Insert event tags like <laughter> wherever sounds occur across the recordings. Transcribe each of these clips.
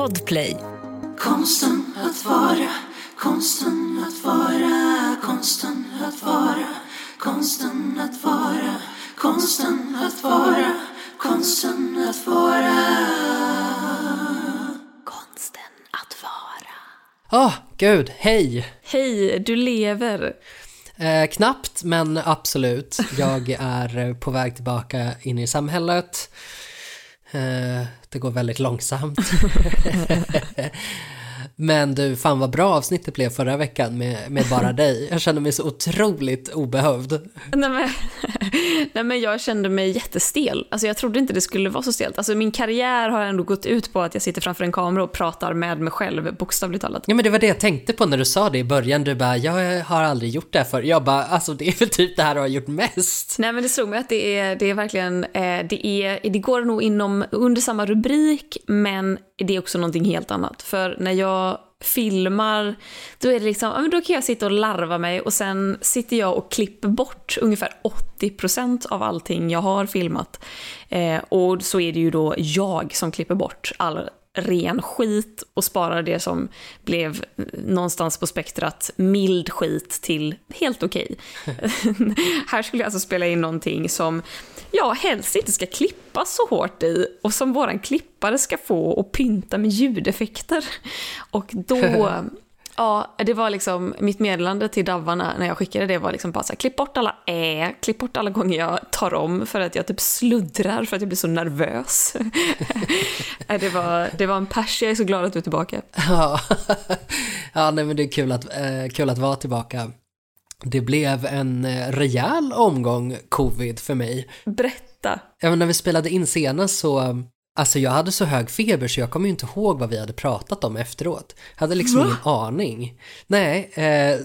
Podplay. Konsten att vara, konsten att vara, konsten att vara, konsten att vara, konsten att vara, konsten att vara. Konsten att vara. Åh, oh, gud, hej! Hej, du lever. Eh, knappt, men absolut. Jag är på väg tillbaka in i samhället. Eh, det går väldigt långsamt. <laughs> Men du, fan vad bra avsnittet blev förra veckan med, med bara dig. Jag känner mig så otroligt obehövd. Nej men, <laughs> nej men jag kände mig jättestel. Alltså jag trodde inte det skulle vara så stelt. Alltså min karriär har ändå gått ut på att jag sitter framför en kamera och pratar med mig själv, bokstavligt talat. Ja men det var det jag tänkte på när du sa det i början. Du bara, jag har aldrig gjort det här förr. Jag bara, alltså det är väl typ det här du har gjort mest. Nej men det slog mig att det är, det är verkligen, eh, det är, det går nog inom, under samma rubrik, men det är också någonting helt annat. För när jag filmar, då är det liksom, då kan jag sitta och larva mig och sen sitter jag och klipper bort ungefär 80% av allting jag har filmat. Eh, och så är det ju då jag som klipper bort all ren skit och sparar det som blev någonstans på spektrat mild skit till helt okej. Okay. <laughs> Här skulle jag alltså spela in någonting som jag helst inte ska klippas så hårt i och som våran klippare ska få och pynta med ljudeffekter. Och då <laughs> Ja, det var liksom mitt meddelande till davvarna när jag skickade det var liksom bara så här, klipp bort alla ä, klipp bort alla gånger jag tar om för att jag typ sluddrar för att jag blir så nervös. <laughs> det, var, det var en pers, jag är så glad att du är tillbaka. Ja, <laughs> ja nej men det är kul att, eh, kul att vara tillbaka. Det blev en eh, rejäl omgång covid för mig. Berätta. Ja, men när vi spelade in senast så Alltså jag hade så hög feber så jag kommer ju inte ihåg vad vi hade pratat om efteråt. Jag hade liksom Va? ingen aning. Nej. Eh...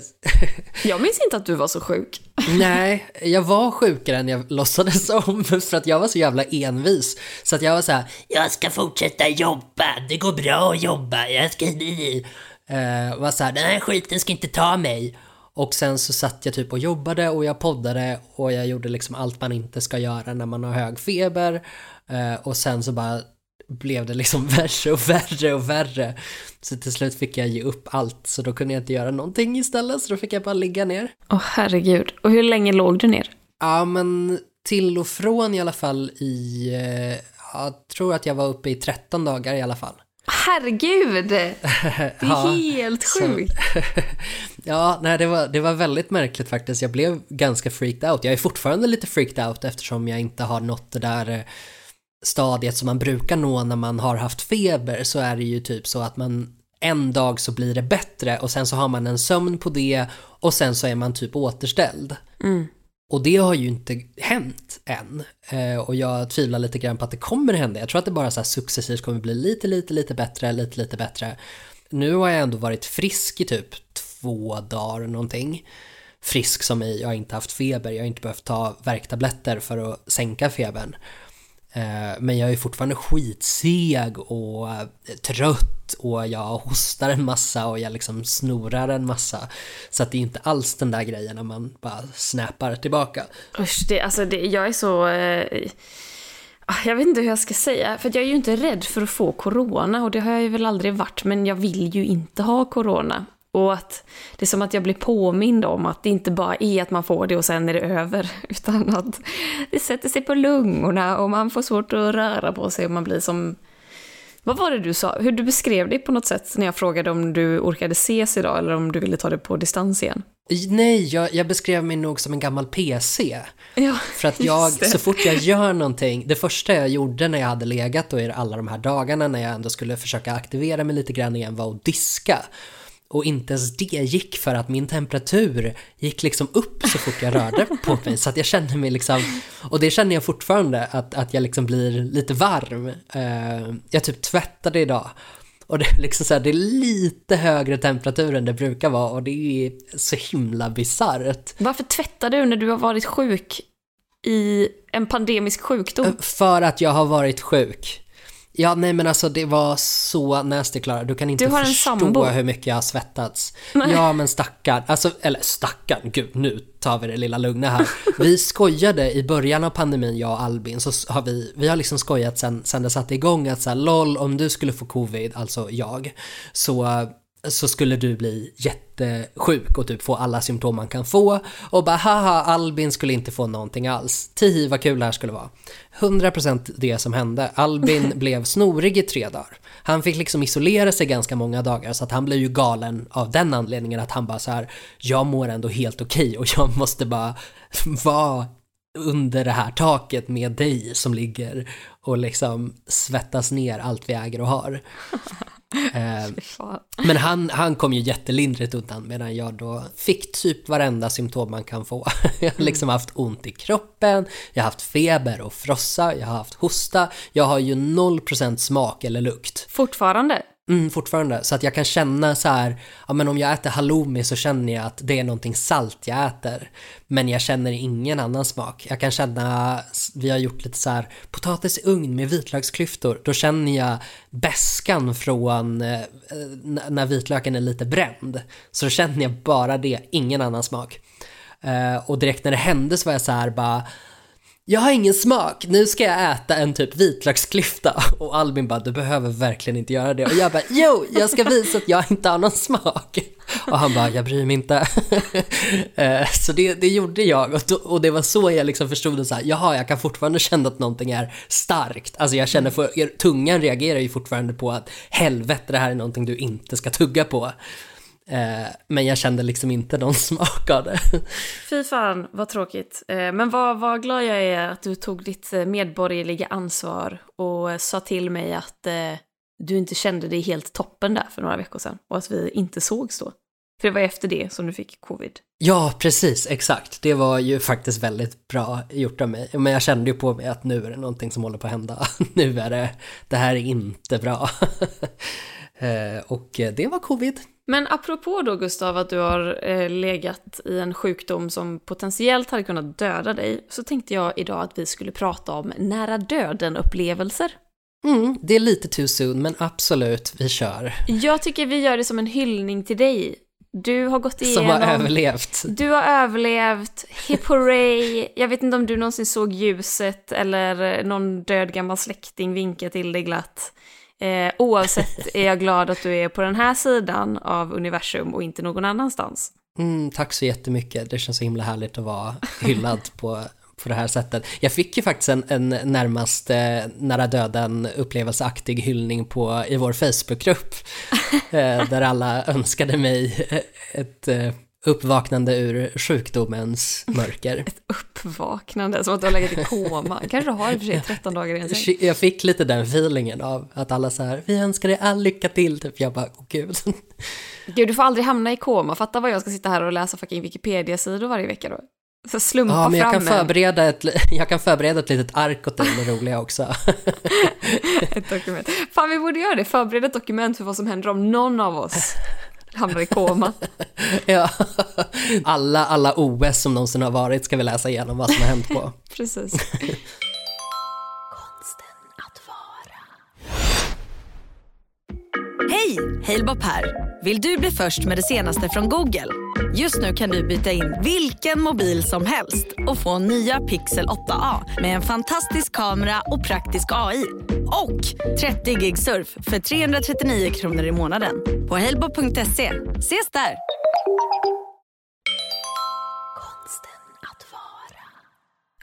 <laughs> jag minns inte att du var så sjuk. Nej, jag var sjukare än jag låtsades om <laughs> för att jag var så jävla envis. Så att jag var så här, jag ska fortsätta jobba, det går bra att jobba, jag ska... Eh, var så här, den här skiten ska inte ta mig. Och sen så satt jag typ och jobbade och jag poddade och jag gjorde liksom allt man inte ska göra när man har hög feber. Eh, och sen så bara blev det liksom <laughs> värre och värre och värre. Så till slut fick jag ge upp allt, så då kunde jag inte göra någonting istället, så då fick jag bara ligga ner. Åh oh, herregud, och hur länge låg du ner? Ja men till och från i alla fall i, eh, jag tror att jag var uppe i 13 dagar i alla fall. Herregud! <laughs> Det är ja, helt sjukt. <laughs> ja, nej, det var, det var väldigt märkligt faktiskt. Jag blev ganska freaked out. Jag är fortfarande lite freaked out eftersom jag inte har nått det där eh, stadiet som man brukar nå när man har haft feber så är det ju typ så att man en dag så blir det bättre och sen så har man en sömn på det och sen så är man typ återställd. Mm. Och det har ju inte hänt än. Eh, och jag tvivlar lite grann på att det kommer hända. Jag tror att det bara så successivt kommer bli lite, lite, lite bättre, lite, lite bättre. Nu har jag ändå varit frisk i typ två dagar någonting. Frisk som i, jag har inte haft feber, jag har inte behövt ta värktabletter för att sänka febern. Eh, men jag är fortfarande skitseg och eh, trött och jag hostar en massa och jag liksom snorar en massa. Så att det är inte alls den där grejen när man bara snäpar tillbaka. Usch, det, alltså det, jag är så... Eh, ah, jag vet inte hur jag ska säga, för jag är ju inte rädd för att få corona och det har jag ju väl aldrig varit, men jag vill ju inte ha corona. Och att det är som att jag blir påmind om att det inte bara är att man får det och sen är det över, <laughs> utan att det sätter sig på lungorna och man får svårt att röra på sig och man blir som... Vad var det du sa? Hur du beskrev det på något sätt när jag frågade om du orkade ses idag eller om du ville ta det på distans igen? Nej, jag, jag beskrev mig nog som en gammal PC. Ja, För att <laughs> jag, så fort jag gör någonting, det första jag gjorde när jag hade legat och i alla de här dagarna när jag ändå skulle försöka aktivera mig lite grann igen var att diska. Och inte ens det gick för att min temperatur gick liksom upp så fort jag rörde på mig. Så att jag kände mig liksom, och det känner jag fortfarande, att, att jag liksom blir lite varm. Uh, jag typ tvättade idag. Och det är liksom så här, det är lite högre temperatur än det brukar vara och det är så himla bisarrt. Varför tvättar du när du har varit sjuk i en pandemisk sjukdom? För att jag har varit sjuk. Ja, nej men alltså det var så nasty Klara. Du kan inte Du förstå sambo. hur mycket jag har svettats. Ja, men stackarn. Alltså, eller stackarn, gud nu tar vi det lilla lugna här. Vi <laughs> skojade i början av pandemin, jag och Albin, så har vi, vi har liksom skojat sen, sen det satte igång att så här, LOL, om du skulle få covid, alltså jag, så så skulle du bli jättesjuk och typ få alla symptom man kan få och bara haha Albin skulle inte få någonting alls. Tihi vad kul det här skulle vara. 100% det som hände. Albin <laughs> blev snorig i tre dagar. Han fick liksom isolera sig ganska många dagar så att han blev ju galen av den anledningen att han bara så här jag mår ändå helt okej och jag måste bara vara under det här taket med dig som ligger och liksom svettas ner allt vi äger och har. <laughs> Eh, men han, han kom ju jättelindrigt undan medan jag då fick typ varenda symptom man kan få. <laughs> Jag har liksom haft ont i kroppen, jag har haft feber och frossa, jag har haft hosta, jag har ju 0% smak eller lukt. Fortfarande? Mm, fortfarande. Så att jag kan känna så här, ja men om jag äter halloumi så känner jag att det är någonting salt jag äter. Men jag känner ingen annan smak. Jag kan känna, vi har gjort lite så här potatis i ugn med vitlöksklyftor. Då känner jag bäskan från eh, när vitlöken är lite bränd. Så då känner jag bara det, ingen annan smak. Eh, och direkt när det hände så var jag så här bara jag har ingen smak, nu ska jag äta en typ vitlöksklyfta. <laughs> Och Albin bara, du behöver verkligen inte göra det. Och jag bara, jo, jag ska visa att jag inte har någon smak. <laughs> Och han bara, jag bryr mig inte. <laughs> Eh, så det, det gjorde jag och, då, och det var så jag liksom förstod det så här, jaha, jag kan fortfarande känna att någonting är starkt. Alltså jag känner, för, tungan reagerar ju fortfarande på att helvete, det här är någonting du inte ska tugga på. Eh, men jag kände liksom inte någon <laughs> smak av det. Fy fan, vad tråkigt. Eh, Men vad, vad glad jag är att du tog ditt eh, medborgerliga ansvar och sa till mig att du inte kände dig helt toppen där för några veckor sedan och att vi inte sågs då. För det var efter det som du fick covid. Ja, precis, exakt. Det var ju faktiskt väldigt bra gjort av mig. Men jag kände ju på mig att nu är det någonting som håller på att hända. <laughs> Nu är det, det här är inte bra. <laughs> Och det var covid. Men apropå då Gustav att du har eh, legat i en sjukdom som potentiellt hade kunnat döda dig så tänkte jag idag att vi skulle prata om nära döden-upplevelser. Mm, det är lite too soon, men absolut, vi kör. Jag tycker vi gör det som en hyllning till dig. Du har gått Som igenom... har överlevt. Du har överlevt, hip hooray. Jag vet inte om du någonsin såg ljuset eller någon död gammal släkting vinka till dig glatt. Eh, oavsett är jag glad att du är på den här sidan av universum och inte någon annanstans. Mm, tack så jättemycket. Det känns så himla härligt att vara hyllad <laughs> på, på det här sättet. Jag fick ju faktiskt en, en närmast eh, nära döden upplevelseaktig hyllning på, i vår Facebookgrupp. <laughs> eh, där alla önskade mig ett eh, uppvaknande ur sjukdomens mörker. Uppvaknande, som att du har legat i koma. Kanske du har i och för sig 13 dagar i en säng. Jag fick lite den feelingen av att alla så här, vi önskar dig all lycka till, typ. Jag bara, åh gud. Gud, du får aldrig hamna i koma. Fatta vad jag ska sitta här och läsa fucking Wikipedia-sidor varje vecka då. Så slumpa Ja, men jag fram kan, förbereda ett, <laughs> jag kan förbereda ett litet ark åt dig med roliga också. <laughs> ett dokument. Fan, vi borde göra det. Förbereda ett dokument för vad som händer om någon av oss hamnar i koma. <laughs> Ja. Alla, alla OS som någonsin har varit ska vi läsa igenom vad som har hänt på. <laughs> Precis. Konsten att vara. Hej! Halebop här. Vill du bli först med det senaste från Google? Just nu kan du byta in vilken mobil som helst och få nya Pixel 8A med en fantastisk kamera och praktisk AI. Och 30 gig surf för 339 kronor i månaden på halebop.se. Ses där! Konsten att vara.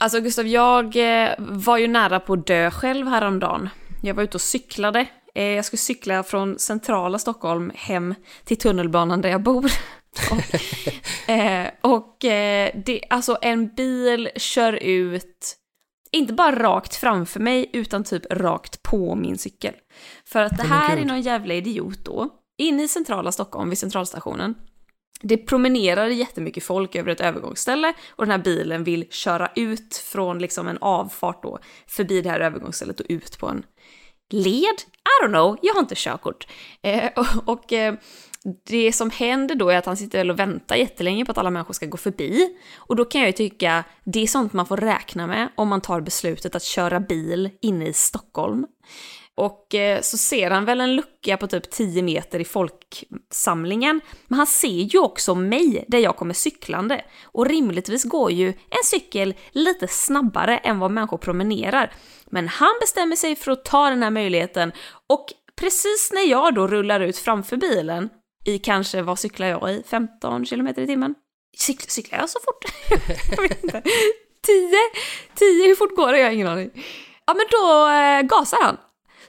Alltså Gustav, jag eh, var ju nära på att dö själv häromdagen. Jag var ute och cyklade. Eh, Jag skulle cykla från centrala Stockholm hem till tunnelbanan där jag bor. Och <laughs> eh, och eh, det, alltså en bil kör ut, inte bara rakt framför mig, utan typ rakt på min cykel. För att det här är någon jävla idiot då, inne i centrala Stockholm vid centralstationen. Det promenerar jättemycket folk över ett övergångsställe och den här bilen vill köra ut från liksom en avfart då förbi det här övergångsstället och ut på en led. I don't know, jag har inte körkort. Eh, och <laughs> och eh, det som händer då är att han sitter väl och väntar jättelänge på att alla människor ska gå förbi. Och då kan jag ju tycka, det är sånt man får räkna med om man tar beslutet att köra bil inne i Stockholm. Och eh, så ser han väl en lucka på typ 10 meter i folksamlingen. Men han ser ju också mig där jag kommer cyklande. Och rimligtvis går ju en cykel lite snabbare än vad människor promenerar. Men han bestämmer sig för att ta den här möjligheten och precis när jag då rullar ut framför bilen i kanske, vad cyklar jag i, 15 kilometer i timmen? Cyklar, cyklar jag så fort? <laughs> jag vet inte. 10? 10, hur fort går det? Jag har ingen aning. Ja men då eh, gasar han.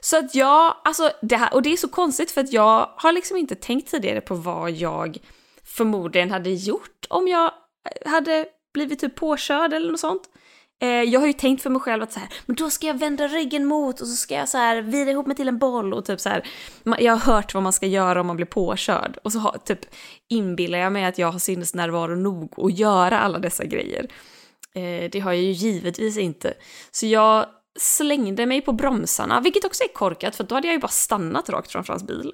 Så att jag, alltså det här, och det är så konstigt för att jag har liksom inte tänkt tidigare på vad jag förmodligen hade gjort om jag eh, hade blivit typ påkörd eller något sånt. Eh, jag har ju tänkt för mig själv att så här, men då ska jag vända ryggen mot och så ska jag så här vira ihop mig till en boll och typ så här. Jag har hört vad man ska göra om man blir påkörd och så har, typ inbillar jag mig att jag har sinnesnärvaro nog att göra alla dessa grejer. Eh, det har jag ju givetvis inte. Så jag slängde mig på bromsarna, vilket också är korkat för då hade jag ju bara stannat rakt framför hans bil.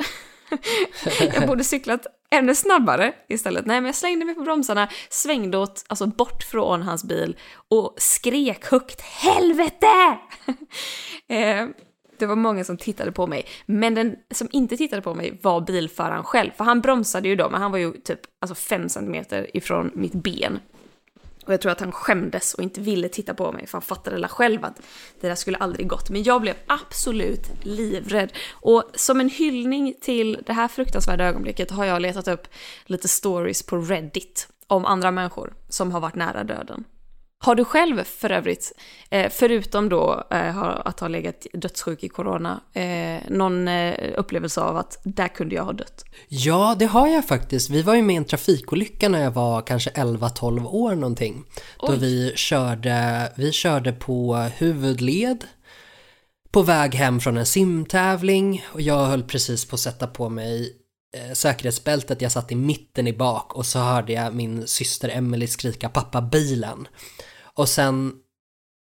<laughs> jag borde cyklat ännu snabbare istället. Nej, men jag slängde mig på bromsarna, svängde åt, alltså bort från hans bil och skrek högt ”Helvete!” <laughs> eh, Det var många som tittade på mig, men den som inte tittade på mig var bilföraren själv, för han bromsade ju då, men han var ju typ alltså fem centimeter ifrån mitt ben. Och jag tror att han skämdes och inte ville titta på mig för han fattade väl själv att det där skulle aldrig gått. Men jag blev absolut livrädd. Och som en hyllning till det här fruktansvärda ögonblicket har jag letat upp lite stories på Reddit om andra människor som har varit nära döden. Har du själv för övrigt, eh, förutom då eh, att ha legat dödssjuk i corona, eh, någon upplevelse av att där kunde jag ha dött? Ja, det har jag faktiskt. Vi var ju med i en trafikolycka när jag var kanske 11-12 år någonting. Oj. Då vi körde, vi körde på huvudled på väg hem från en simtävling och jag höll precis på att sätta på mig Eh, säkerhetsbältet, jag satt i mitten i bak och så hörde jag min syster Emily skrika pappa bilen. Och sen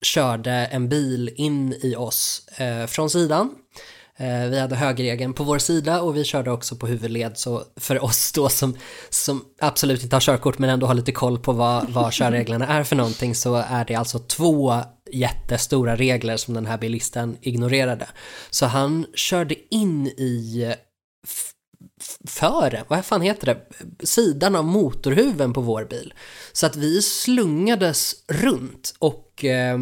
körde en bil in i oss eh, från sidan. Eh, vi hade högerregeln på vår sida och vi körde också på huvudled så för oss då som, som absolut inte har körkort men ändå har lite koll på vad, vad körreglerna är för någonting så är det alltså två jättestora regler som den här bilisten ignorerade. Så han körde in i före, vad fan heter det, sidan av motorhuven på vår bil. Så att vi slungades runt och eh,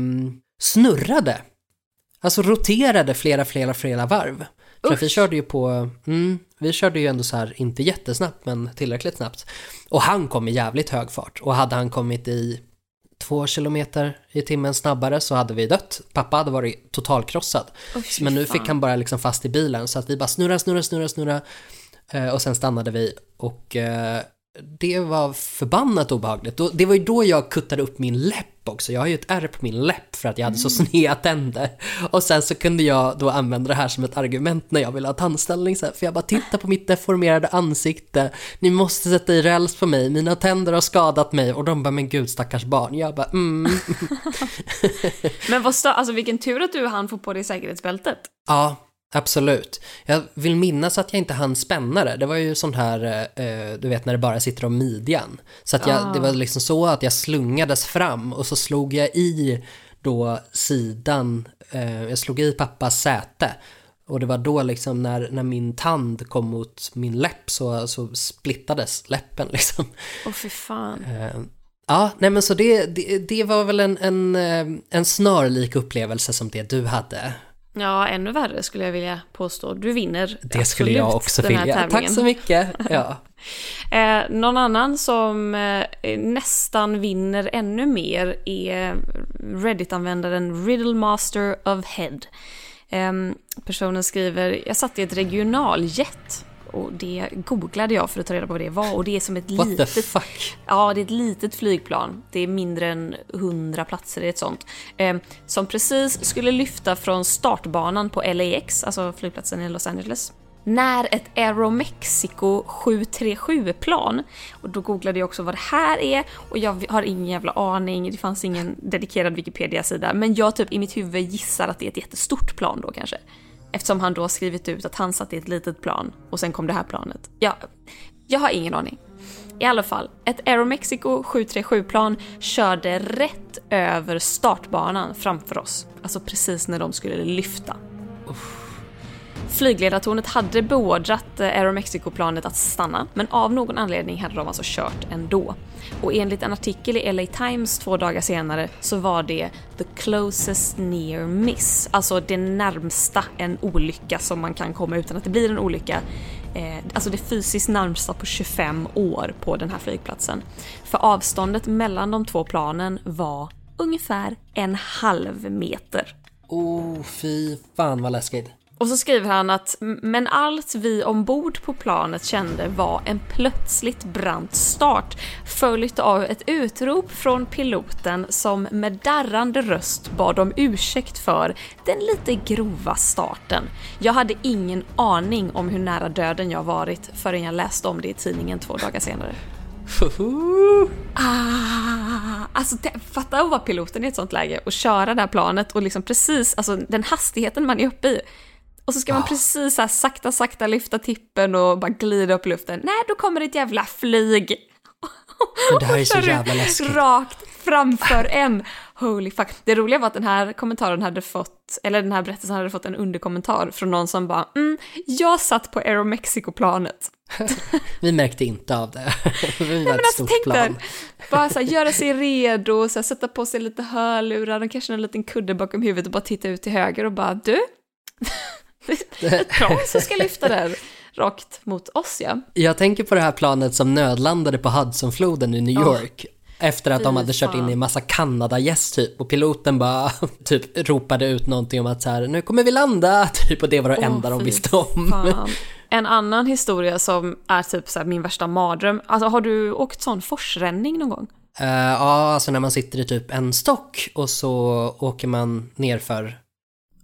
snurrade. Alltså roterade flera, flera, flera varv. För vi körde ju på, mm, vi körde ju ändå så här, inte jättesnabbt men tillräckligt snabbt. Och han kom i jävligt hög fart och hade han kommit i två kilometer i timmen snabbare så hade vi dött. Pappa hade varit totalkrossad. Oh, men nu fick han bara liksom fast i bilen så att vi bara snurra, snurra, snurra, snurra och sen stannade vi och eh, det var förbannat obehagligt. Det var ju då jag kuttade upp min läpp också. Jag har ju ett ärr på min läpp för att jag hade så mm. sneda tänder. Och sen så kunde jag då använda det här som ett argument när jag ville ha tandställning. För jag bara, titta på mitt deformerade ansikte. Ni måste sätta i räls på mig. Mina tänder har skadat mig. Och de bara, men gud stackars barn. Jag bara, mm. <laughs> men vad stö- alltså vilken tur att du hann få på dig säkerhetsbältet. Ja, Absolut. Jag vill minnas att jag inte hann spänna det. Det var ju sånt här, eh, du vet när det bara sitter om midjan. Så att jag, ah. det var liksom så att jag slungades fram och så slog jag i då sidan, eh, jag slog i pappas säte. Och det var då liksom när, när min tand kom mot min läpp så, så splittades läppen <laughs> liksom. Åh oh, fy fan. Eh, ja, nej men så det, det, det var väl en, en, eh, en snarlik upplevelse som det du hade. Ja, ännu värre skulle jag vilja påstå. Du vinner Det skulle jag också vilja. Tack så mycket. <laughs> Ja. eh, någon annan som eh, nästan vinner ännu mer är Reddit-användaren Riddlemaster of Head. Eh, personen skriver, jag satt i ett regionaljet och det googlade jag för att ta reda på vad det var och det är som ett What litet... The fuck? Ja, det är ett litet flygplan. Det är mindre än 100 platser i ett sånt. Eh, som precis skulle lyfta från startbanan på LAX, alltså flygplatsen i Los Angeles. När ett Aeromexico 737-plan, och då googlade jag också vad det här är och jag har ingen jävla aning, det fanns ingen dedikerad Wikipedia-sida, men jag typ i mitt huvud gissar att det är ett jättestort plan då kanske. Eftersom han då skrivit ut att han satt i ett litet plan och sen kom det här planet. Ja, jag har ingen aning. I alla fall, ett Aeromexico 737-plan körde rätt över startbanan framför oss. Alltså precis när de skulle lyfta. Flygledartornet hade beordrat eh, Aeromexico-planet att stanna, men av någon anledning hade de alltså kört ändå. Och enligt en artikel i LA Times två dagar senare så var det the closest near miss, alltså det närmsta en olycka som man kan komma utan att det blir en olycka. Eh, alltså det fysiskt närmsta på 25 år på den här flygplatsen. För avståndet mellan de två planen var ungefär en halv meter. Oh, fy fan vad läskigt. Och så skriver han att men allt vi ombord på planet kände var en plötsligt brant start följt av ett utrop från piloten som med darrande röst bad om ursäkt för den lite grova starten. Jag hade ingen aning om hur nära döden jag varit förrän jag läste om det i tidningen två dagar senare. Ah, alltså fatta att vara piloten i ett sånt läge och köra det här planet och liksom precis, alltså den hastigheten man är uppe i. Och så ska man precis så här sakta, sakta lyfta tippen och bara glida upp i luften. Nej, då kommer ett jävla flyg. Men det här är så jävla läskigt. Rakt framför en. Holy fuck. Det roliga var att den här kommentaren hade fått, eller den här berättelsen hade fått en underkommentar från någon som bara mm, jag satt på Aeromexico-planet. <laughs> Vi märkte inte av det. <laughs> Vi var Men ett alltså stort plan. där, bara så här, göra sig redo, så här, sätta på sig lite hörlurar, och kanske en liten kudde bakom huvudet och bara titta ut till höger och bara du, ett plan som ska lyfta där rakt mot oss ja. Jag tänker på det här planet som nödlandade på Hudsonfloden i New York. Efter att de hade kört in i en massa Kanada-gäss typ och piloten bara <laughs> typ ropade ut någonting om att så här, nu kommer vi landa <laughs> typ och det var det Åh, enda de visste om. Fan. <laughs> En annan historia som är typ så min värsta mardröm, alltså har du åkt sån forsränning någon gång? Eh, ja, alltså när man sitter i typ en stock och så åker man ner för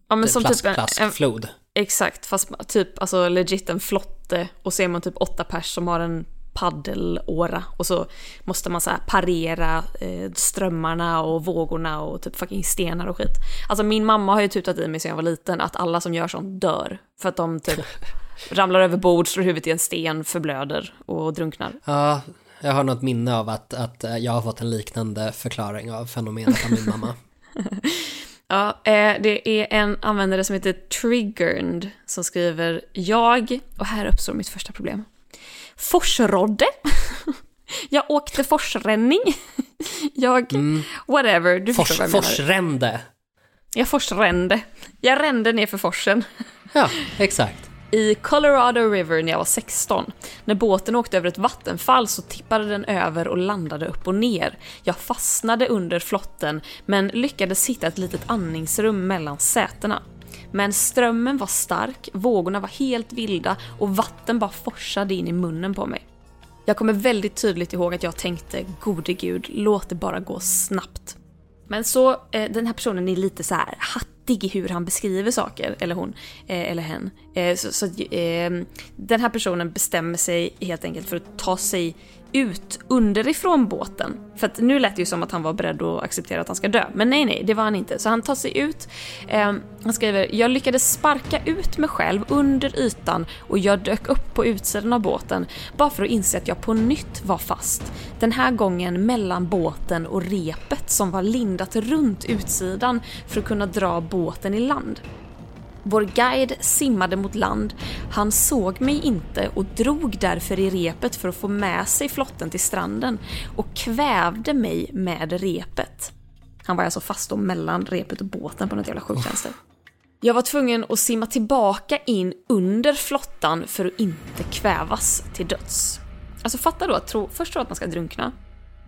Ja men som plask, typ en, en, flod. Exakt, fast typ alltså legit en flotte och så är man typ åtta pers som har en paddelåra och så måste man så parera eh, strömmarna och vågorna och typ fucking stenar och skit. Alltså min mamma har ju tutat i mig sedan jag var liten att alla som gör sånt dör för att de typ <laughs> ramlar över bord, slår huvudet i en sten, förblöder och drunknar. Ja, jag har något minne av att, att eh, jag har fått en liknande förklaring av fenomenet av min mamma. <laughs> Ja, eh, det är en användare som heter Triggered som skriver jag, och här uppstår mitt första problem. Forsrodde. <laughs> jag åkte forsränning. <laughs> jag, whatever, du Fors, förstår vad jag menar. forsrände. Jag forsrände. Jag rände ner för forsen. Ja, <laughs> exakt. I Colorado River när jag var 16. När båten åkte över ett vattenfall så tippade den över och landade upp och ner. Jag fastnade under flotten men lyckades hitta ett litet andningsrum mellan sätena. Men strömmen var stark, vågorna var helt vilda och vatten bara forsade in i munnen på mig. Jag kommer väldigt tydligt ihåg att jag tänkte, gode gud, låt det bara gå snabbt. Men så, eh, den här personen är lite så här hattig i hur han beskriver saker, eller hon, eh, eller hen. Eh, så så eh, den här personen bestämmer sig helt enkelt för att ta sig ut underifrån båten. För att nu lät det ju som att han var beredd att acceptera att han ska dö. Men nej, nej, det var han inte. Så han tar sig ut. Eh, han skriver, jag lyckades sparka ut mig själv under ytan och jag dök upp på utsidan av båten bara för att inse att jag på nytt var fast. Den här gången mellan båten och repet som var lindat runt utsidan för att kunna dra båten i land. Vår guide simmade mot land. Han såg mig inte och drog därför i repet för att få med sig flotten till stranden och kvävde mig med repet. Han var alltså fast då mellan repet och båten på något jävla sjukt vänster. Jag var tvungen att simma tillbaka in under flottan för att inte kvävas till döds. Alltså fatta då att tro, först tro att man ska drunkna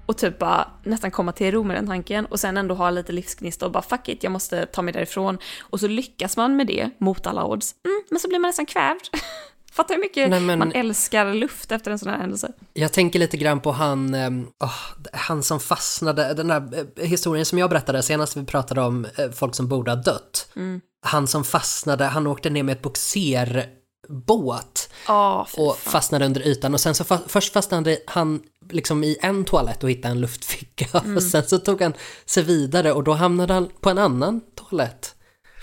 och typ bara nästan komma till ro med den tanken och sen ändå ha lite livsgnista och bara fuck it, jag måste ta mig därifrån. Och så lyckas man med det mot alla odds. Mm, men så blir man nästan kvävd. <laughs> Fattar hur mycket Nej, men- man älskar luft efter en sån här händelse. Jag tänker lite grann på han, åh, han som fastnade, den där eh, historien som jag berättade senast vi pratade om eh, folk som borde ha dött. Mm. Han som fastnade, han åkte ner med ett boxerbåt fy och fastnade under ytan och sen så fa- först fastnade han liksom i en toalett och hittade en luftficka <laughs> Mm. och sen så tog han sig vidare och då hamnade han på en annan toalett.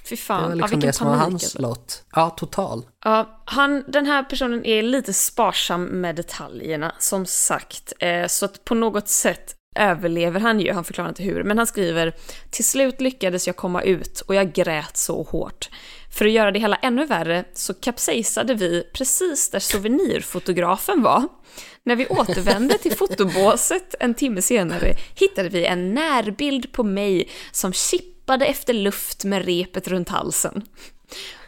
Fy Det fan, var ja, liksom vilken det som var hans alltså. lott. Ja, total. Ja, han, den här personen är lite sparsam med detaljerna, som sagt. Eh, så att på något sätt överlever han ju, han förklarar inte hur, men han skriver “Till slut lyckades jag komma ut och jag grät så hårt. För att göra det hela ännu värre så kapsejsade vi precis där souvenirfotografen var. När vi återvände till <laughs> fotobåset en timme senare hittade vi en närbild på mig som chippade efter luft med repet runt halsen.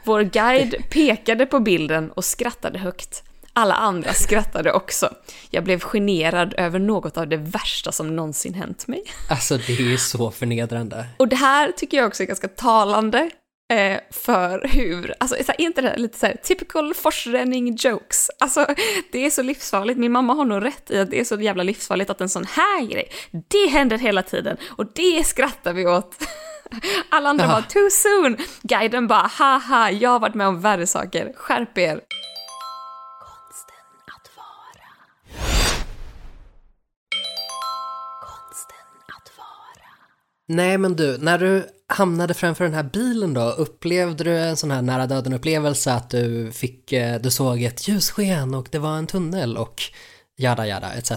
Vår guide pekade på bilden och skrattade högt. Alla andra skrattade också. Jag blev generad över något av det värsta som någonsin hänt mig. Alltså det är ju så förnedrande. Och det här tycker jag också är ganska talande eh, för hur, alltså är inte det lite så här typical forsränning jokes? Alltså det är så livsfarligt, min mamma har nog rätt i att det är så jävla livsfarligt att en sån här grej, det händer hela tiden och det skrattar vi åt. <laughs> Alla andra Ja. bara too soon, guiden bara haha, jag har varit med om värre saker, skärp er. Konsten att vara. Konsten att vara. Nej men du, när du hamnade framför den här bilen då, upplevde du en sån här nära döden upplevelse att du fick, eh, du såg ett ljussken och det var en tunnel och jada jada etc.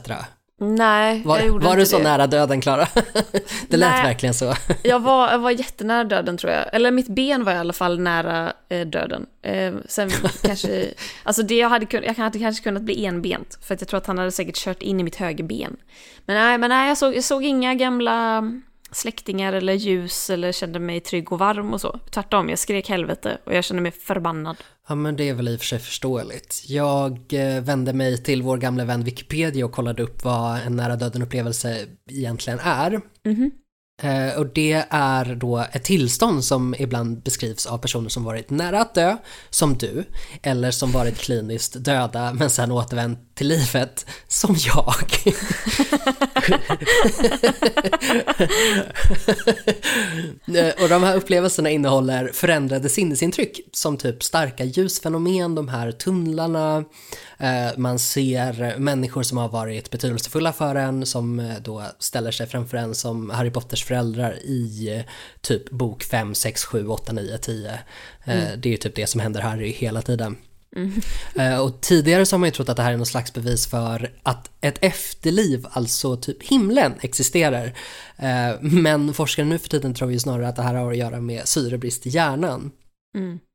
Nej, Var, jag gjorde var inte du så det. nära döden Klara? <laughs> det lät Nej. verkligen så. <laughs> Jag var, jag var jättenära döden tror jag. Eller mitt ben var i alla fall nära eh, döden. Eh, sen kanske, alltså det jag hade kunnat, jag hade kanske kunnat bli enbent. För att jag tror att han hade säkert kört in i mitt högerben. Men nej, men nej jag, såg, jag såg inga gamla släktingar eller ljus eller kände mig trygg och varm och så. Tvärtom, jag skrek helvete och jag kände mig förbannad. Ja men det är väl i och för sig förståeligt. Jag eh, vände mig till vår gamla vän Wikipedia och kollade upp vad en nära döden upplevelse egentligen är. Eh, Eh, och det är då ett tillstånd som ibland beskrivs av personer som varit nära att dö, som du, eller som varit kliniskt döda men sen återvänt till livet, som jag. Eh, och de här upplevelserna innehåller förändrade sinnesintryck som typ starka ljusfenomen, de här tunnlarna, eh, man ser människor som har varit betydelsefulla för en som då ställer sig framför en som Harry Potters föräldrar i eh, typ bok 5, 6, 7, 8, 9, 10. Eh, Det är ju typ det som händer Harry hela tiden. <laughs> Eh, Och tidigare så har man ju trott att det här är någon slags bevis för att ett efterliv, alltså typ himlen, existerar. Eh, Men forskare nu för tiden tror ju snarare att det här har att göra med syrebrist i hjärnan.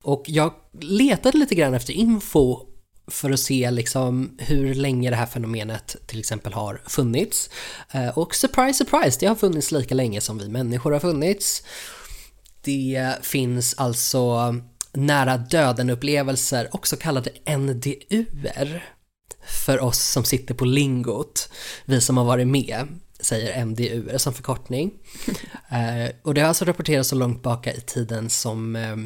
Och jag letade lite grann efter info för att se liksom hur länge det här fenomenet till exempel har funnits. Eh, Och surprise, surprise, det har funnits lika länge som vi människor har funnits. Det finns alltså nära döden-upplevelser, också kallade NDUer, för oss som sitter på lingot, vi som har varit med, säger NDUer som förkortning. <laughs> Eh, och det har alltså rapporterats så långt baka i tiden som eh,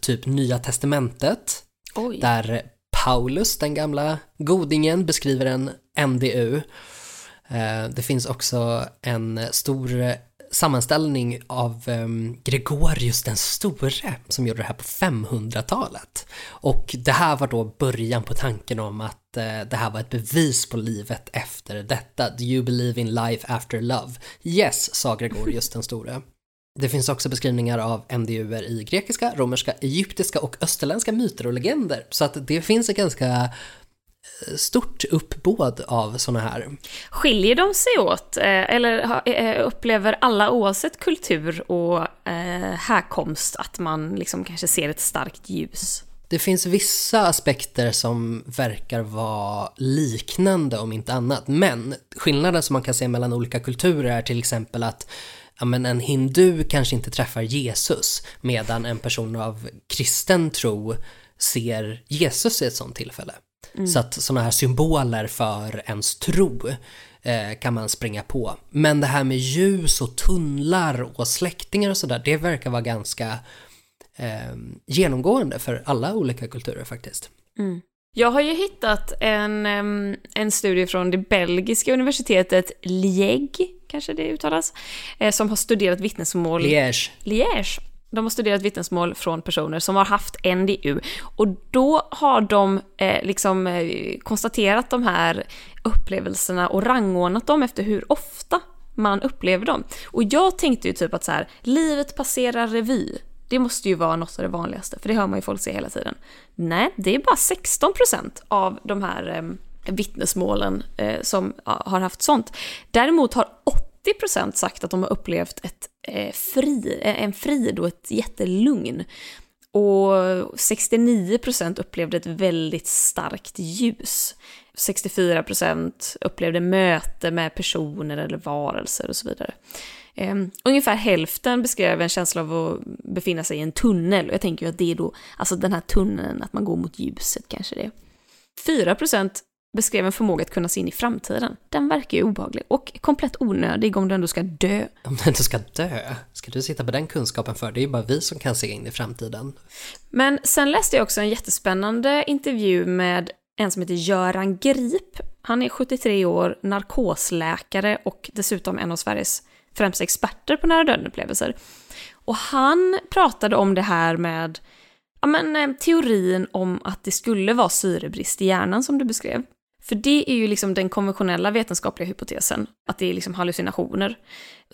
typ Nya Testamentet, Oj. där Paulus, den gamla godingen, beskriver en NDU. Eh, det finns också en stor sammanställning av ehm, Gregorius den store som gjorde det här på 500-talet. Och det här var då början på tanken om att eh, det här var ett bevis på livet efter detta. Do you believe in life after love? Yes, sa Gregorius den store. Det finns också beskrivningar av NDUer i grekiska, romerska, egyptiska och österländska myter och legender. Så att det finns ett ganska eh, stort uppbåd av sådana här. Skiljer de sig åt? eh, Eller eh, upplever alla oavsett kultur och härkomst att man liksom kanske ser ett starkt ljus? Det finns vissa aspekter som verkar vara liknande om inte annat, men skillnaden som man kan se mellan olika kulturer är till exempel att ja, men en hindu kanske inte träffar Jesus medan en person av kristen tro ser Jesus i ett sånt tillfälle. Så att sådana här symboler för ens tro eh, kan man springa på. Men det här med ljus och tunnlar och släktingar och sådär, det verkar vara ganska eh, genomgående för alla olika kulturer faktiskt. Jag har ju hittat en, en studie från det belgiska universitetet Liège, kanske det uttalas, eh, som har studerat vittnesmål Liège. Liège. De har studerat vittnesmål från personer som har haft NDU och då har de eh, liksom eh, konstaterat de här upplevelserna och rangordnat dem efter hur ofta man upplever dem. Och jag tänkte ju typ att så här, livet passerar revy. Det måste ju vara något av det vanligaste, för det hör man ju folk säga hela tiden. Nej, det är bara 16% av de här em, vittnesmålen eh, som har haft sånt. Däremot har 80% sagt att de har upplevt ett, eh, fri, eh, en frid och ett jättelugn. Och 69% upplevde ett väldigt starkt ljus. 64% upplevde möte med personer eller varelser och så vidare. Um, ungefär hälften beskrev en känsla av att befinna sig i en tunnel. Och jag tänker ju att det är då, alltså den här tunneln, att man går mot ljuset kanske det. 4% beskrev en förmåga att kunna se in i framtiden. Den verkar ju obehaglig och komplett onödig om du ändå ska dö. Om du inte ska dö, ska du sitta på den kunskapen för? Det är ju bara vi som kan se in i framtiden. Men sen läste jag också en jättespännande intervju med en som heter Göran Grip. Han är 73 år, narkosläkare och dessutom en av Sveriges främsta experter på nära döden-upplevelser. Och han pratade om det här med ja, men, eh, teorin om att det skulle vara syrebrist i hjärnan som du beskrev. För det är ju liksom den konventionella vetenskapliga hypotesen, att det är liksom hallucinationer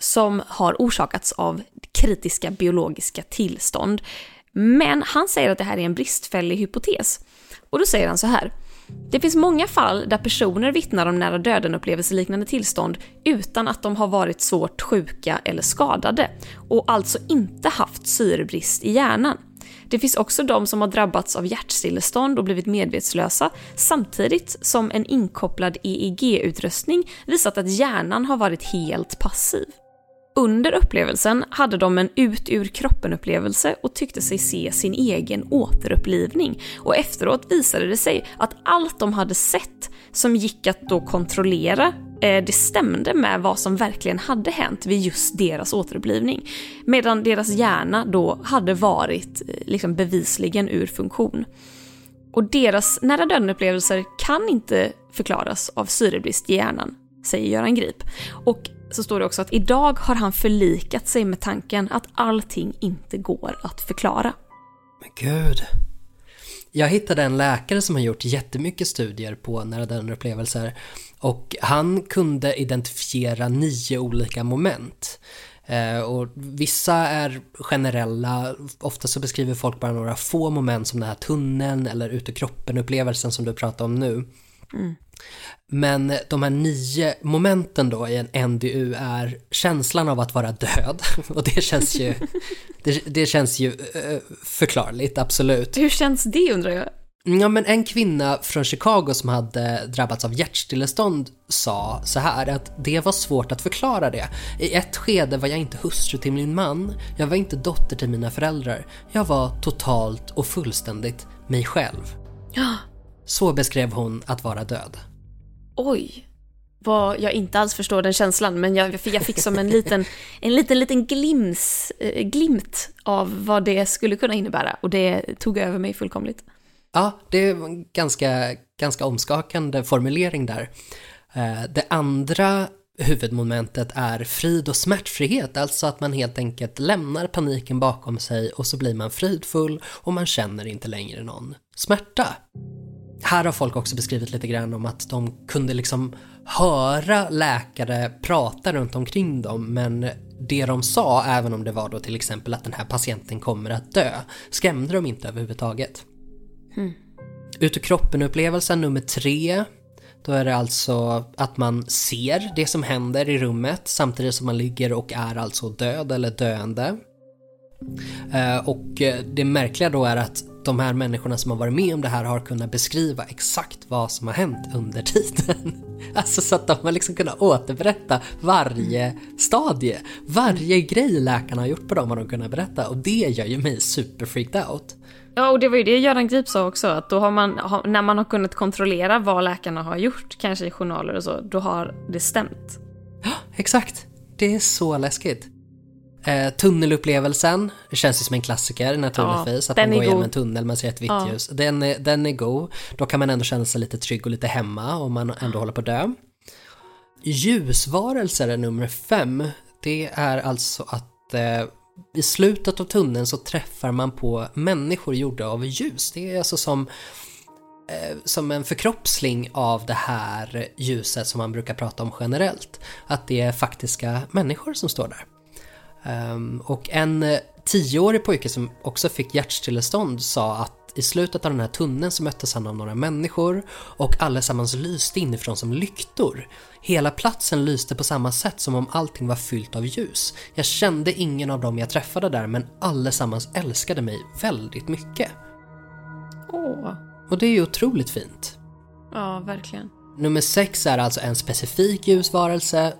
som har orsakats av kritiska biologiska tillstånd. Men han säger att det här är en bristfällig hypotes. Och då säger han så här. Det finns många fall där personer vittnar om nära döden-upplevelseliknande tillstånd utan att de har varit svårt sjuka eller skadade och alltså inte haft syrebrist i hjärnan. Det finns också de som har drabbats av hjärtstillestånd och blivit medvetslösa samtidigt som en inkopplad EEG-utrustning visat att hjärnan har varit helt passiv. Under upplevelsen hade de en ut ur kroppen-upplevelse och tyckte sig se sin egen återupplivning. Och efteråt visade det sig att allt de hade sett som gick att då kontrollera, eh, det stämde med vad som verkligen hade hänt vid just deras återupplivning. Medan deras hjärna då hade varit eh, liksom bevisligen ur funktion. Och deras nära döden-upplevelser kan inte förklaras av syrebrist i hjärnan, säger Göran Grip. Och så står det också att idag har han förlikat sig med tanken att allting inte går att förklara. Men gud. Jag hittade en läkare som har gjort jättemycket studier på nära döden-upplevelser och han kunde identifiera nio olika moment. Eh, och vissa är generella, ofta så beskriver folk bara några få moment som den här tunneln eller ut ur kroppen-upplevelsen som du pratar om nu. Mm. Men de här nio momenten då i en NDU är känslan av att vara död. <laughs> Och det känns ju, <laughs> det, det känns ju uh, förklarligt, absolut. Hur känns det undrar jag? Ja, men en kvinna från Chicago som hade drabbats av hjärtstillestånd sa så här att det var svårt att förklara det. I ett skede var jag inte hustru till min man, jag var inte dotter till mina föräldrar. Jag var totalt och fullständigt mig själv. Ja. Så beskrev hon att vara död oj, vad jag inte alls förstår den känslan, men jag, jag fick som en liten, <laughs> en liten, liten glims, eh, glimt av vad det skulle kunna innebära och det tog över mig fullkomligt. Ja, det är en ganska, ganska omskakande formulering där. Eh, det andra huvudmomentet är frid och smärtfrihet, alltså att man helt enkelt lämnar paniken bakom sig och så blir man fridfull och man känner inte längre någon smärta. Här har folk också beskrivit lite grann om att de kunde liksom höra läkare prata runt omkring dem men det de sa, även om det var då till exempel att den här patienten kommer att dö, skrämde de inte överhuvudtaget. Mm. Ut ur kroppen-upplevelsen nummer tre, då är det alltså att man ser det som händer i rummet samtidigt som man ligger och är alltså död eller döende. Eh, och det märkliga då är att de här människorna som har varit med om det här har kunnat beskriva exakt vad som har hänt under tiden. <laughs> Alltså så att de har liksom kunnat återberätta varje stadie. Varje grej läkarna har gjort på dem har de kunnat berätta och det gör ju mig super freaked out. Ja, och det var ju det Göran Grip sa också, att då har man, när man har kunnat kontrollera vad läkarna har gjort, kanske i journaler och så, då har det stämt. Ja, <gasps> exakt. Det är så läskigt. Eh, tunnelupplevelsen, det känns ju som en klassiker naturligtvis, ja, att man går igenom en tunnel, man ser ett vitt ja. ljus. Den är, den är god, då kan man ändå känna sig lite trygg och lite hemma om man ändå håller på att dö. Ljusvarelser är nummer fem. Det är alltså att eh, i slutet av tunneln så träffar man på människor gjorda av ljus. Det är alltså som, eh, som en förkroppsling av det här ljuset som man brukar prata om generellt. Att det är faktiska människor som står där. Um, och en tioårig pojke som också fick hjärtstillestånd sa att i slutet av den här tunneln så möttes han av några människor och allesammans lyste inifrån som lyktor. Hela platsen lyste på samma sätt som om allting var fyllt av ljus. Jag kände ingen av dem jag träffade där men allesammans älskade mig väldigt mycket. Åh. Och det är ju otroligt fint. Ja, verkligen. Nummer sex är alltså en specifik ljusvarelse.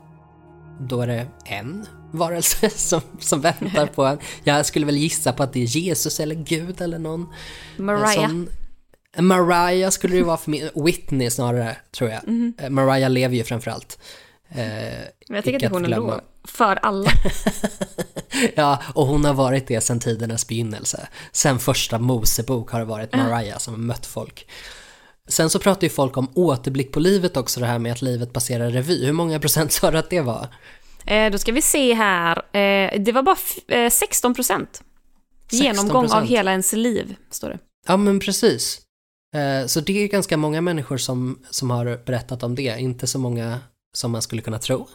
Då är det en varelse <laughs> som, som väntar på en. Jag skulle väl gissa på att det är Jesus eller Gud eller någon. Mariah. Sån, Mariah skulle det vara för mig. Whitney snarare, tror jag. Eh, Mariah lever ju framförallt. Eh, Men jag tycker att hon är förglömma. då. För alla. <laughs> Ja, och hon har varit det sedan tidernas begynnelse. Sen första Mosebok har det varit Mariah som har mött folk. Sen så pratar ju folk om återblick på livet också, det här med att livet passerar revy. Hur många procent sa du att det var? Eh, då ska vi se här. Eh, det var bara eh, 16 procent. Genomgång av 16%. hela ens liv, står det. Ja, men precis. Eh, Så det är ganska många människor som, som har berättat om det, inte så många som man skulle kunna tro.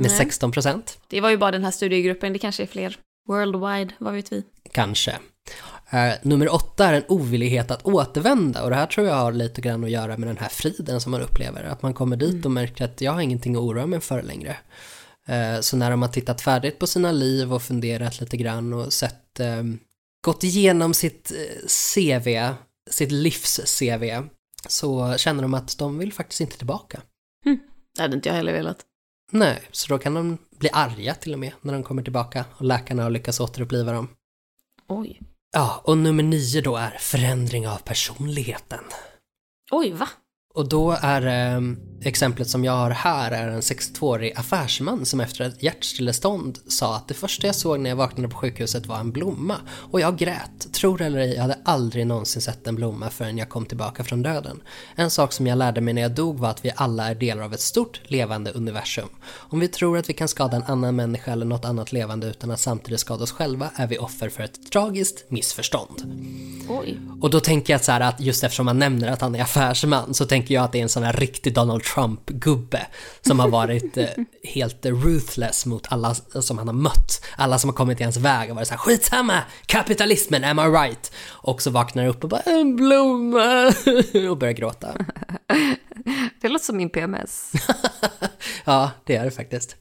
Med Nej. 16 procent, Det var ju bara den här studiegruppen, det kanske är fler. Worldwide, vad vet vi? kanske. Eh, nummer åtta är en ovillighet att återvända och det här tror jag har lite grann att göra med den här friden som man upplever. Att man kommer dit och märker att jag har ingenting att oroa mig för längre. Eh, Så när de har tittat färdigt på sina liv och funderat lite grann och sett, eh, gått igenom sitt eh, CV, sitt livs-CV, så känner de att de vill faktiskt inte tillbaka. Det hade inte jag heller velat. Nej, så då kan de bli arga till och med när de kommer tillbaka och läkarna har lyckats återuppliva dem. Oj. Ja, och nummer nio då är förändring av personligheten. Oj, va? Och då är eh, exemplet som jag har här är en 62-årig affärsman som efter ett hjärtstillestånd sa att det första jag såg när jag vaknade på sjukhuset var en blomma. Och jag grät. Tror eller ej, jag hade aldrig någonsin sett en blomma förrän jag kom tillbaka från döden. En sak som jag lärde mig när jag dog var att vi alla är delar av ett stort levande universum. Om vi tror att vi kan skada en annan människa eller något annat levande utan att samtidigt skada oss själva är vi offer för ett tragiskt missförstånd. Oj. Och då tänker jag så här att just eftersom man nämner att han är affärsman så tänker jag att det är en sån här riktig Donald Trump-gubbe som har varit eh, helt ruthless mot alla som han har mött. Alla som har kommit i hans väg och varit så här skitsamma, kapitalismen, am I right? Och så vaknar upp och bara en blomma <laughs> och börjar gråta. <laughs> Det låter som min PMS. <laughs> Ja, det är det faktiskt.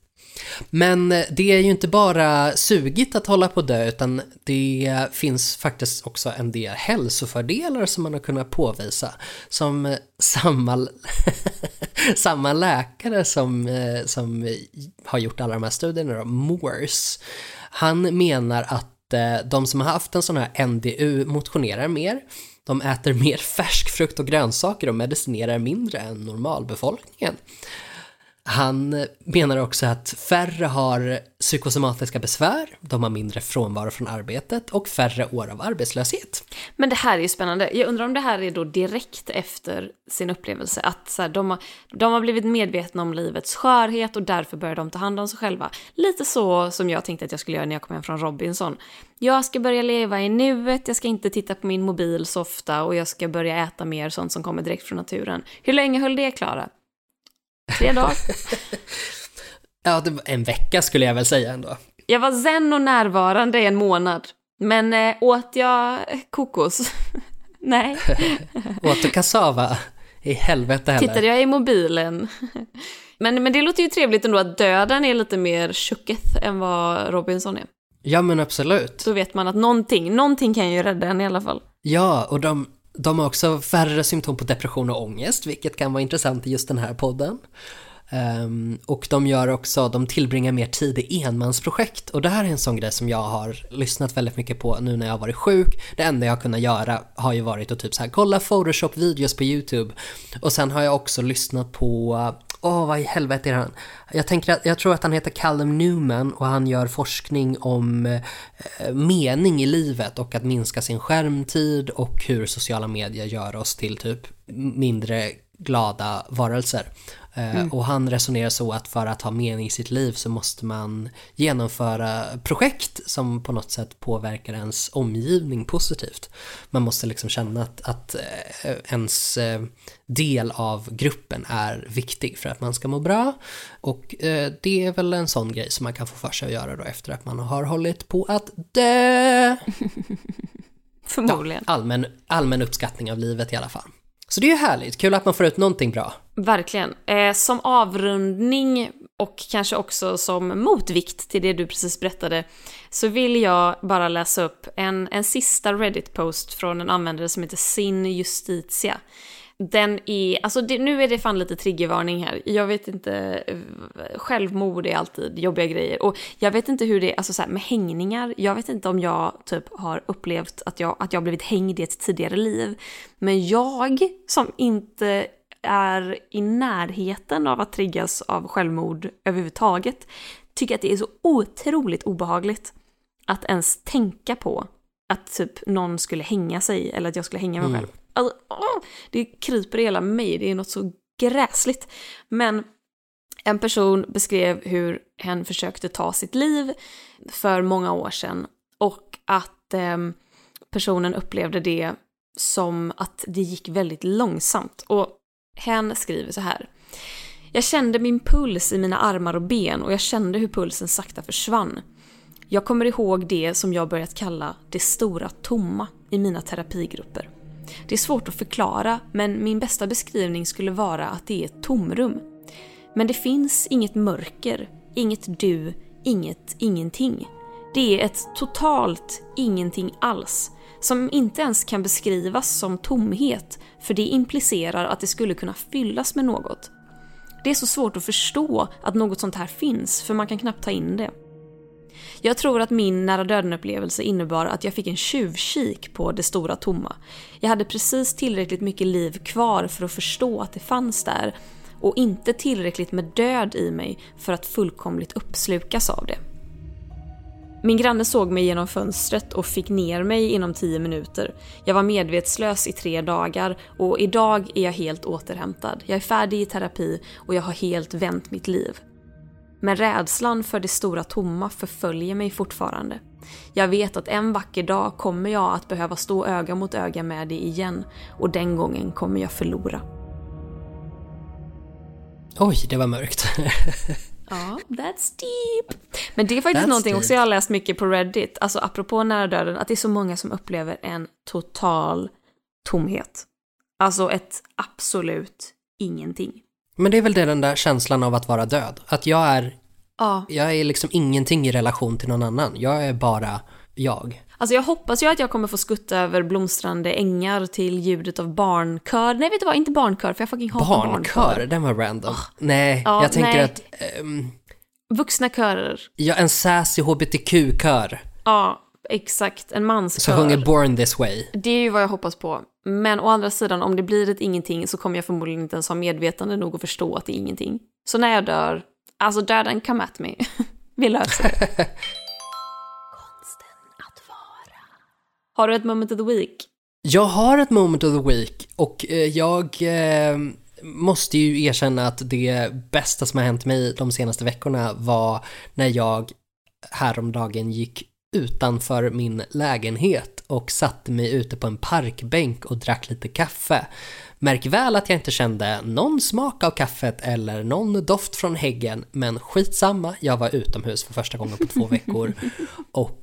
Men eh, det är ju inte bara sugigt att hålla på att dö, utan det finns faktiskt också en del hälsofördelar som man har kunnat påvisa. Som eh, samma, <laughs> samma läkare som, eh, som har gjort alla de här studierna, då, Morse, han menar att de som har haft en sån här NDU motionerar mer, de äter mer <laughs> färsk frukt och grönsaker och medicinerar mindre än normalbefolkningen. Han eh, menar också att färre har psykosomatiska besvär, de har mindre frånvaro från arbetet och färre år av arbetslöshet. Men det här är ju spännande. Jag undrar om det här är då direkt efter sin upplevelse. Att så här, de, har, de har blivit medvetna om livets skörhet och därför börjar de ta hand om sig själva. Lite så som jag tänkte att jag skulle göra när jag kom hem från Robinson. Jag ska börja leva i nuet, jag ska inte titta på min mobil så ofta och jag ska börja äta mer sånt som kommer direkt från naturen. Hur länge höll det, Klara? Tre dagar? <laughs> Ja, det var en vecka skulle jag väl säga ändå. Jag var zen och närvarande i en månad. Men eh, åt jag kokos? <laughs> Nej. <laughs> Åt du kassava? I helvete heller. Tittade jag i mobilen? Men, men det låter ju trevligt ändå att döden är lite mer tjocketh än vad Robinson är. Ja men absolut. Då vet man att någonting, någonting kan ju rädda en i alla fall. Ja, och de, de har också färre symptom på depression och ångest, vilket kan vara intressant i just den här podden. Um, och de gör också, de tillbringar mer tid i enmansprojekt och det här är en sån grej som jag har lyssnat väldigt mycket på nu när jag har varit sjuk. Det enda jag har kunnat göra har ju varit att typ så här kolla Photoshop-videos på YouTube och sen har jag också lyssnat på Åh, vad i helvete är han? Jag, tänker att, jag tror att han heter Callum Newman och han gör forskning om eh, mening i livet och att minska sin skärmtid och hur sociala medier gör oss till typ mindre glada varelser. Eh, Och han resonerar så att för att ha mening i sitt liv så måste man genomföra projekt som på något sätt påverkar ens omgivning positivt. Man måste liksom känna att, att eh, ens eh, del av gruppen är viktig för att man ska må bra. Och det är väl en sån grej som man kan få för sig att göra då efter att man har hållit på att dö. <laughs> Förmodligen. Allmän, allmän uppskattning av livet i alla fall. Så det är ju härligt, kul att man får ut någonting bra. Verkligen. Eh, som avrundning och kanske också som motvikt till det du precis berättade så vill jag bara läsa upp en, en sista Reddit-post från en användare som heter Sin Justitia. Den är, alltså det, nu är det fan lite triggervarning här. Jag vet inte, självmord är alltid jobbiga grejer. Och jag vet inte hur det är, alltså så här, med hängningar, jag vet inte om jag typ har upplevt att jag, att jag blivit hängd i ett tidigare liv. Men jag som inte är i närheten av att triggas av självmord överhuvudtaget tycker att det är så otroligt obehagligt att ens tänka på att typ någon skulle hänga sig eller att jag skulle hänga mig Mm. själv. Alltså, åh, det kryper i hela mig, det är något så gräsligt. Men en person beskrev hur hen försökte ta sitt liv för många år sedan och att eh, personen upplevde det som att det gick väldigt långsamt. Och hen skriver så här. Jag kände min puls i mina armar och ben och jag kände hur pulsen sakta försvann. Jag kommer ihåg det som jag börjat kalla det stora tomma i mina terapigrupper. Det är svårt att förklara, men min bästa beskrivning skulle vara att det är ett tomrum. Men det finns inget mörker, inget du, inget ingenting. Det är ett totalt ingenting alls, som inte ens kan beskrivas som tomhet, för det implicerar att det skulle kunna fyllas med något. Det är så svårt att förstå att något sånt här finns, för man kan knappt ta in det. Jag tror att min nära döden-upplevelse innebar att jag fick en tjuvkik på det stora tomma. Jag hade precis tillräckligt mycket liv kvar för att förstå att det fanns där och inte tillräckligt med död i mig för att fullkomligt uppslukas av det. Min granne såg mig genom fönstret och fick ner mig inom tio minuter. Jag var medvetslös i tre dagar och idag är jag helt återhämtad. Jag är färdig i terapi och jag har helt vänt mitt liv. Men rädslan för det stora tomma förföljer mig fortfarande. Jag vet att en vacker dag kommer jag att behöva stå öga mot öga med det igen och den gången kommer jag förlora. Oj, det var mörkt. <laughs> Ja, that's deep. Men det är faktiskt That's någonting också jag har läst mycket på Reddit, alltså apropå nära döden, att det är så många som upplever en total tomhet. Alltså ett absolut ingenting. Men det är väl det den där känslan av att vara död. Att jag är, Ja. jag är liksom ingenting i relation till någon annan. Jag är bara jag. Alltså jag hoppas ju att jag kommer få skutta över blomstrande ängar till ljudet av barnkör. Nej vet du vad, inte barnkör för jag fucking hatar barnkör. Barnkör, den var random. nej, Ja, jag tänker nej. att, ehm, Vuxna körer. ja, en sassy hbtq-kör Ja, exakt. En manskör. som sjunger Born This Way. Det är ju vad jag hoppas på. Men å andra sidan, om det blir ett ingenting så kommer jag förmodligen inte ens ha medvetande nog att förstå att det är ingenting. Så när jag dör, alltså döden come at me. <laughs> Vi löser det. Konsten att vara. Har du ett moment of the week? Jag har ett moment of the week och eh, jag eh, måste ju erkänna att det bästa som har hänt mig de senaste veckorna var när jag häromdagen gick utanför min lägenhet och satte mig ute på en parkbänk och drack lite kaffe. Märk väl att jag inte kände någon smak av kaffet eller någon doft från häggen, men skitsamma, jag var utomhus för första gången på två veckor <laughs> och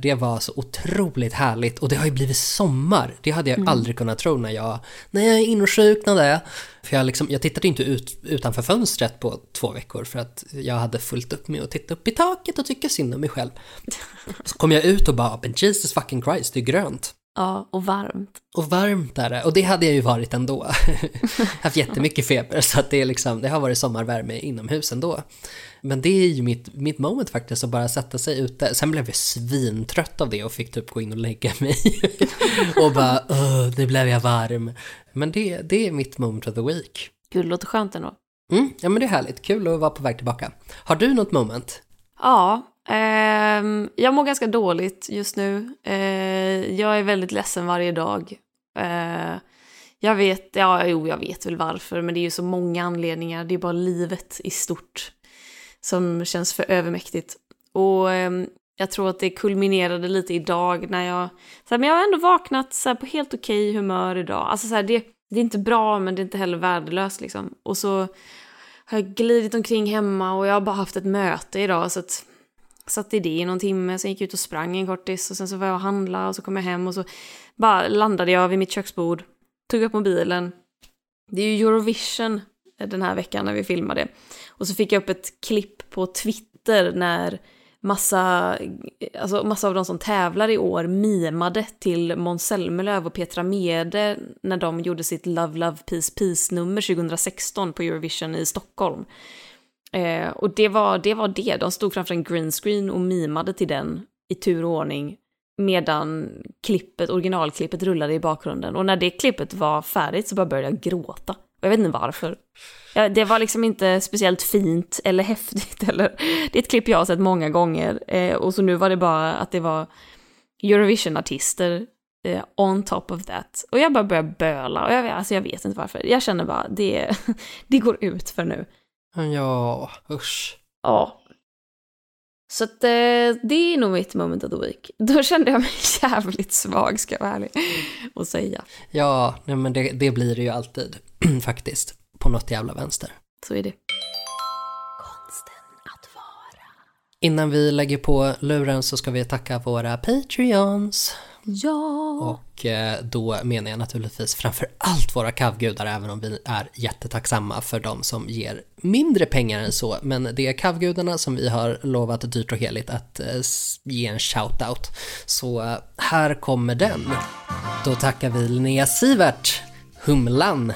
det var så otroligt härligt och det har ju blivit sommar. Det hade jag aldrig kunnat tro när jag, när jag insjuknade. För jag, liksom, jag tittade inte ut utanför fönstret på två veckor för att jag hade fullt upp med att titta upp i taket och tycka synd om mig själv. Så kom jag ut och bara, men Jesus fucking Christ, det är grönt. Ja, och varmt. Och varmt är det, och det hade jag ju varit ändå. <laughs> Haft jättemycket feber, så att det, är liksom, det har varit sommarvärme inomhus ändå. Men det är ju mitt, mitt moment faktiskt, att bara sätta sig ute. Sen blev jag svintrött av det och fick typ gå in och lägga mig. <laughs> och bara, nu blev jag varm. Men det, det är mitt moment of the week. Det låter skönt ändå. Mm, ja men det är härligt, kul att vara på väg tillbaka. Har du något moment? Ja, Eh, jag mår ganska dåligt just nu. Eh, jag är väldigt ledsen varje dag. Eh, Jag vet, ja jo jag vet väl varför, men det är ju så många anledningar. Det är bara livet i stort som känns för övermäktigt. Och eh, jag tror att det kulminerade lite idag när jag, så här, men jag har ändå vaknat så här, på helt okej humör idag. Alltså så här, det, det är inte bra men det är inte heller värdelöst liksom. Och så har jag glidit omkring hemma och jag har bara haft ett möte idag så att satt i det i någon timme, sen gick jag ut och sprang en kortis och sen så var jag och handla och så kom jag hem och så bara landade jag vid mitt köksbord, tog upp mobilen. Det är ju Eurovision eh, den här veckan när vi filmade. Och så fick jag upp ett klipp på Twitter när massa, eh, alltså massa av de som tävlar i år mimade till Måns Zelmerlöw och Petra Mede när de gjorde sitt Love Love Peace Peace-nummer 2016 på Eurovision i Stockholm. Eh, och det var, det var det, de stod framför en green screen och mimade till den i tur och ordning medan klippet, originalklippet rullade i bakgrunden. Och när det klippet var färdigt så bara började jag gråta. Jag vet inte varför. Ja, det var liksom inte speciellt fint eller <laughs> häftigt eller... Det är ett klipp jag har sett många gånger. Eh, och så nu var det bara att det var Eurovision-artister eh, on top of that. Och jag bara började böla. Och jag, alltså jag vet inte varför. Jag känner bara, det, <laughs> det går ut för nu. Ja, usch. Ja. Så att, eh, det är nog mitt moment of the week. <laughs> Då kände jag mig jävligt svag, ska jag vara ärlig och säga. Ja, nej men det, det blir det ju alltid <clears throat> faktiskt. På något jävla vänster. Så är det. Konsten att vara. Innan vi lägger på luren så ska vi tacka våra Patreons. Ja. Och eh, då menar jag naturligtvis framför allt våra kavgudar, även om vi är jättetacksamma för de som ger mindre pengar än så. Men det är kavgudarna som vi har lovat dyrt och heligt att eh, ge en shout-out. Så eh, här kommer den. Då tackar vi Linnea Sivert, Humlan,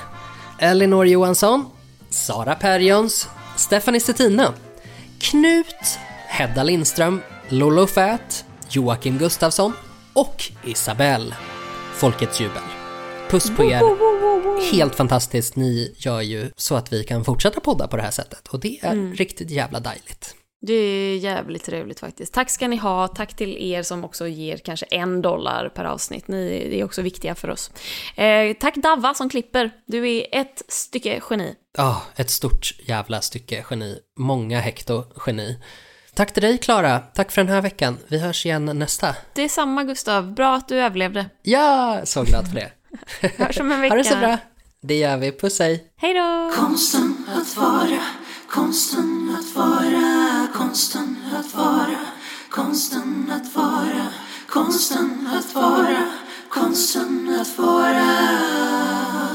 Elinor Johansson, Sara Perjons, Stephanie Stettina, Knut, Hedda Lindström, Lolo Fät, Joakim Gustafsson och Isabelle. Folkets jubel. Puss på er. Helt fantastiskt. Ni gör ju så att vi kan fortsätta podda på det här sättet och det är riktigt jävla dejligt. Det är jävligt trevligt faktiskt. Tack ska ni ha. Tack till er som också ger kanske en dollar per avsnitt. Ni är också viktiga för oss. Eh, tack Davva som klipper. Du är ett stycke geni. Ja, ett stort jävla stycke geni. Många hekto geni. Tack till dig Klara. Tack för den här veckan. Vi hörs igen nästa. Det är samma Gustav. Bra att du överlevde. Ja, så glad för det. <laughs> Hörs om en vecka. Ha det så bra. Det gör vi. Puss hej. Hej då! Konsten att vara, konsten att vara, konsten att vara, konsten att vara, konsten att vara, konsten att vara.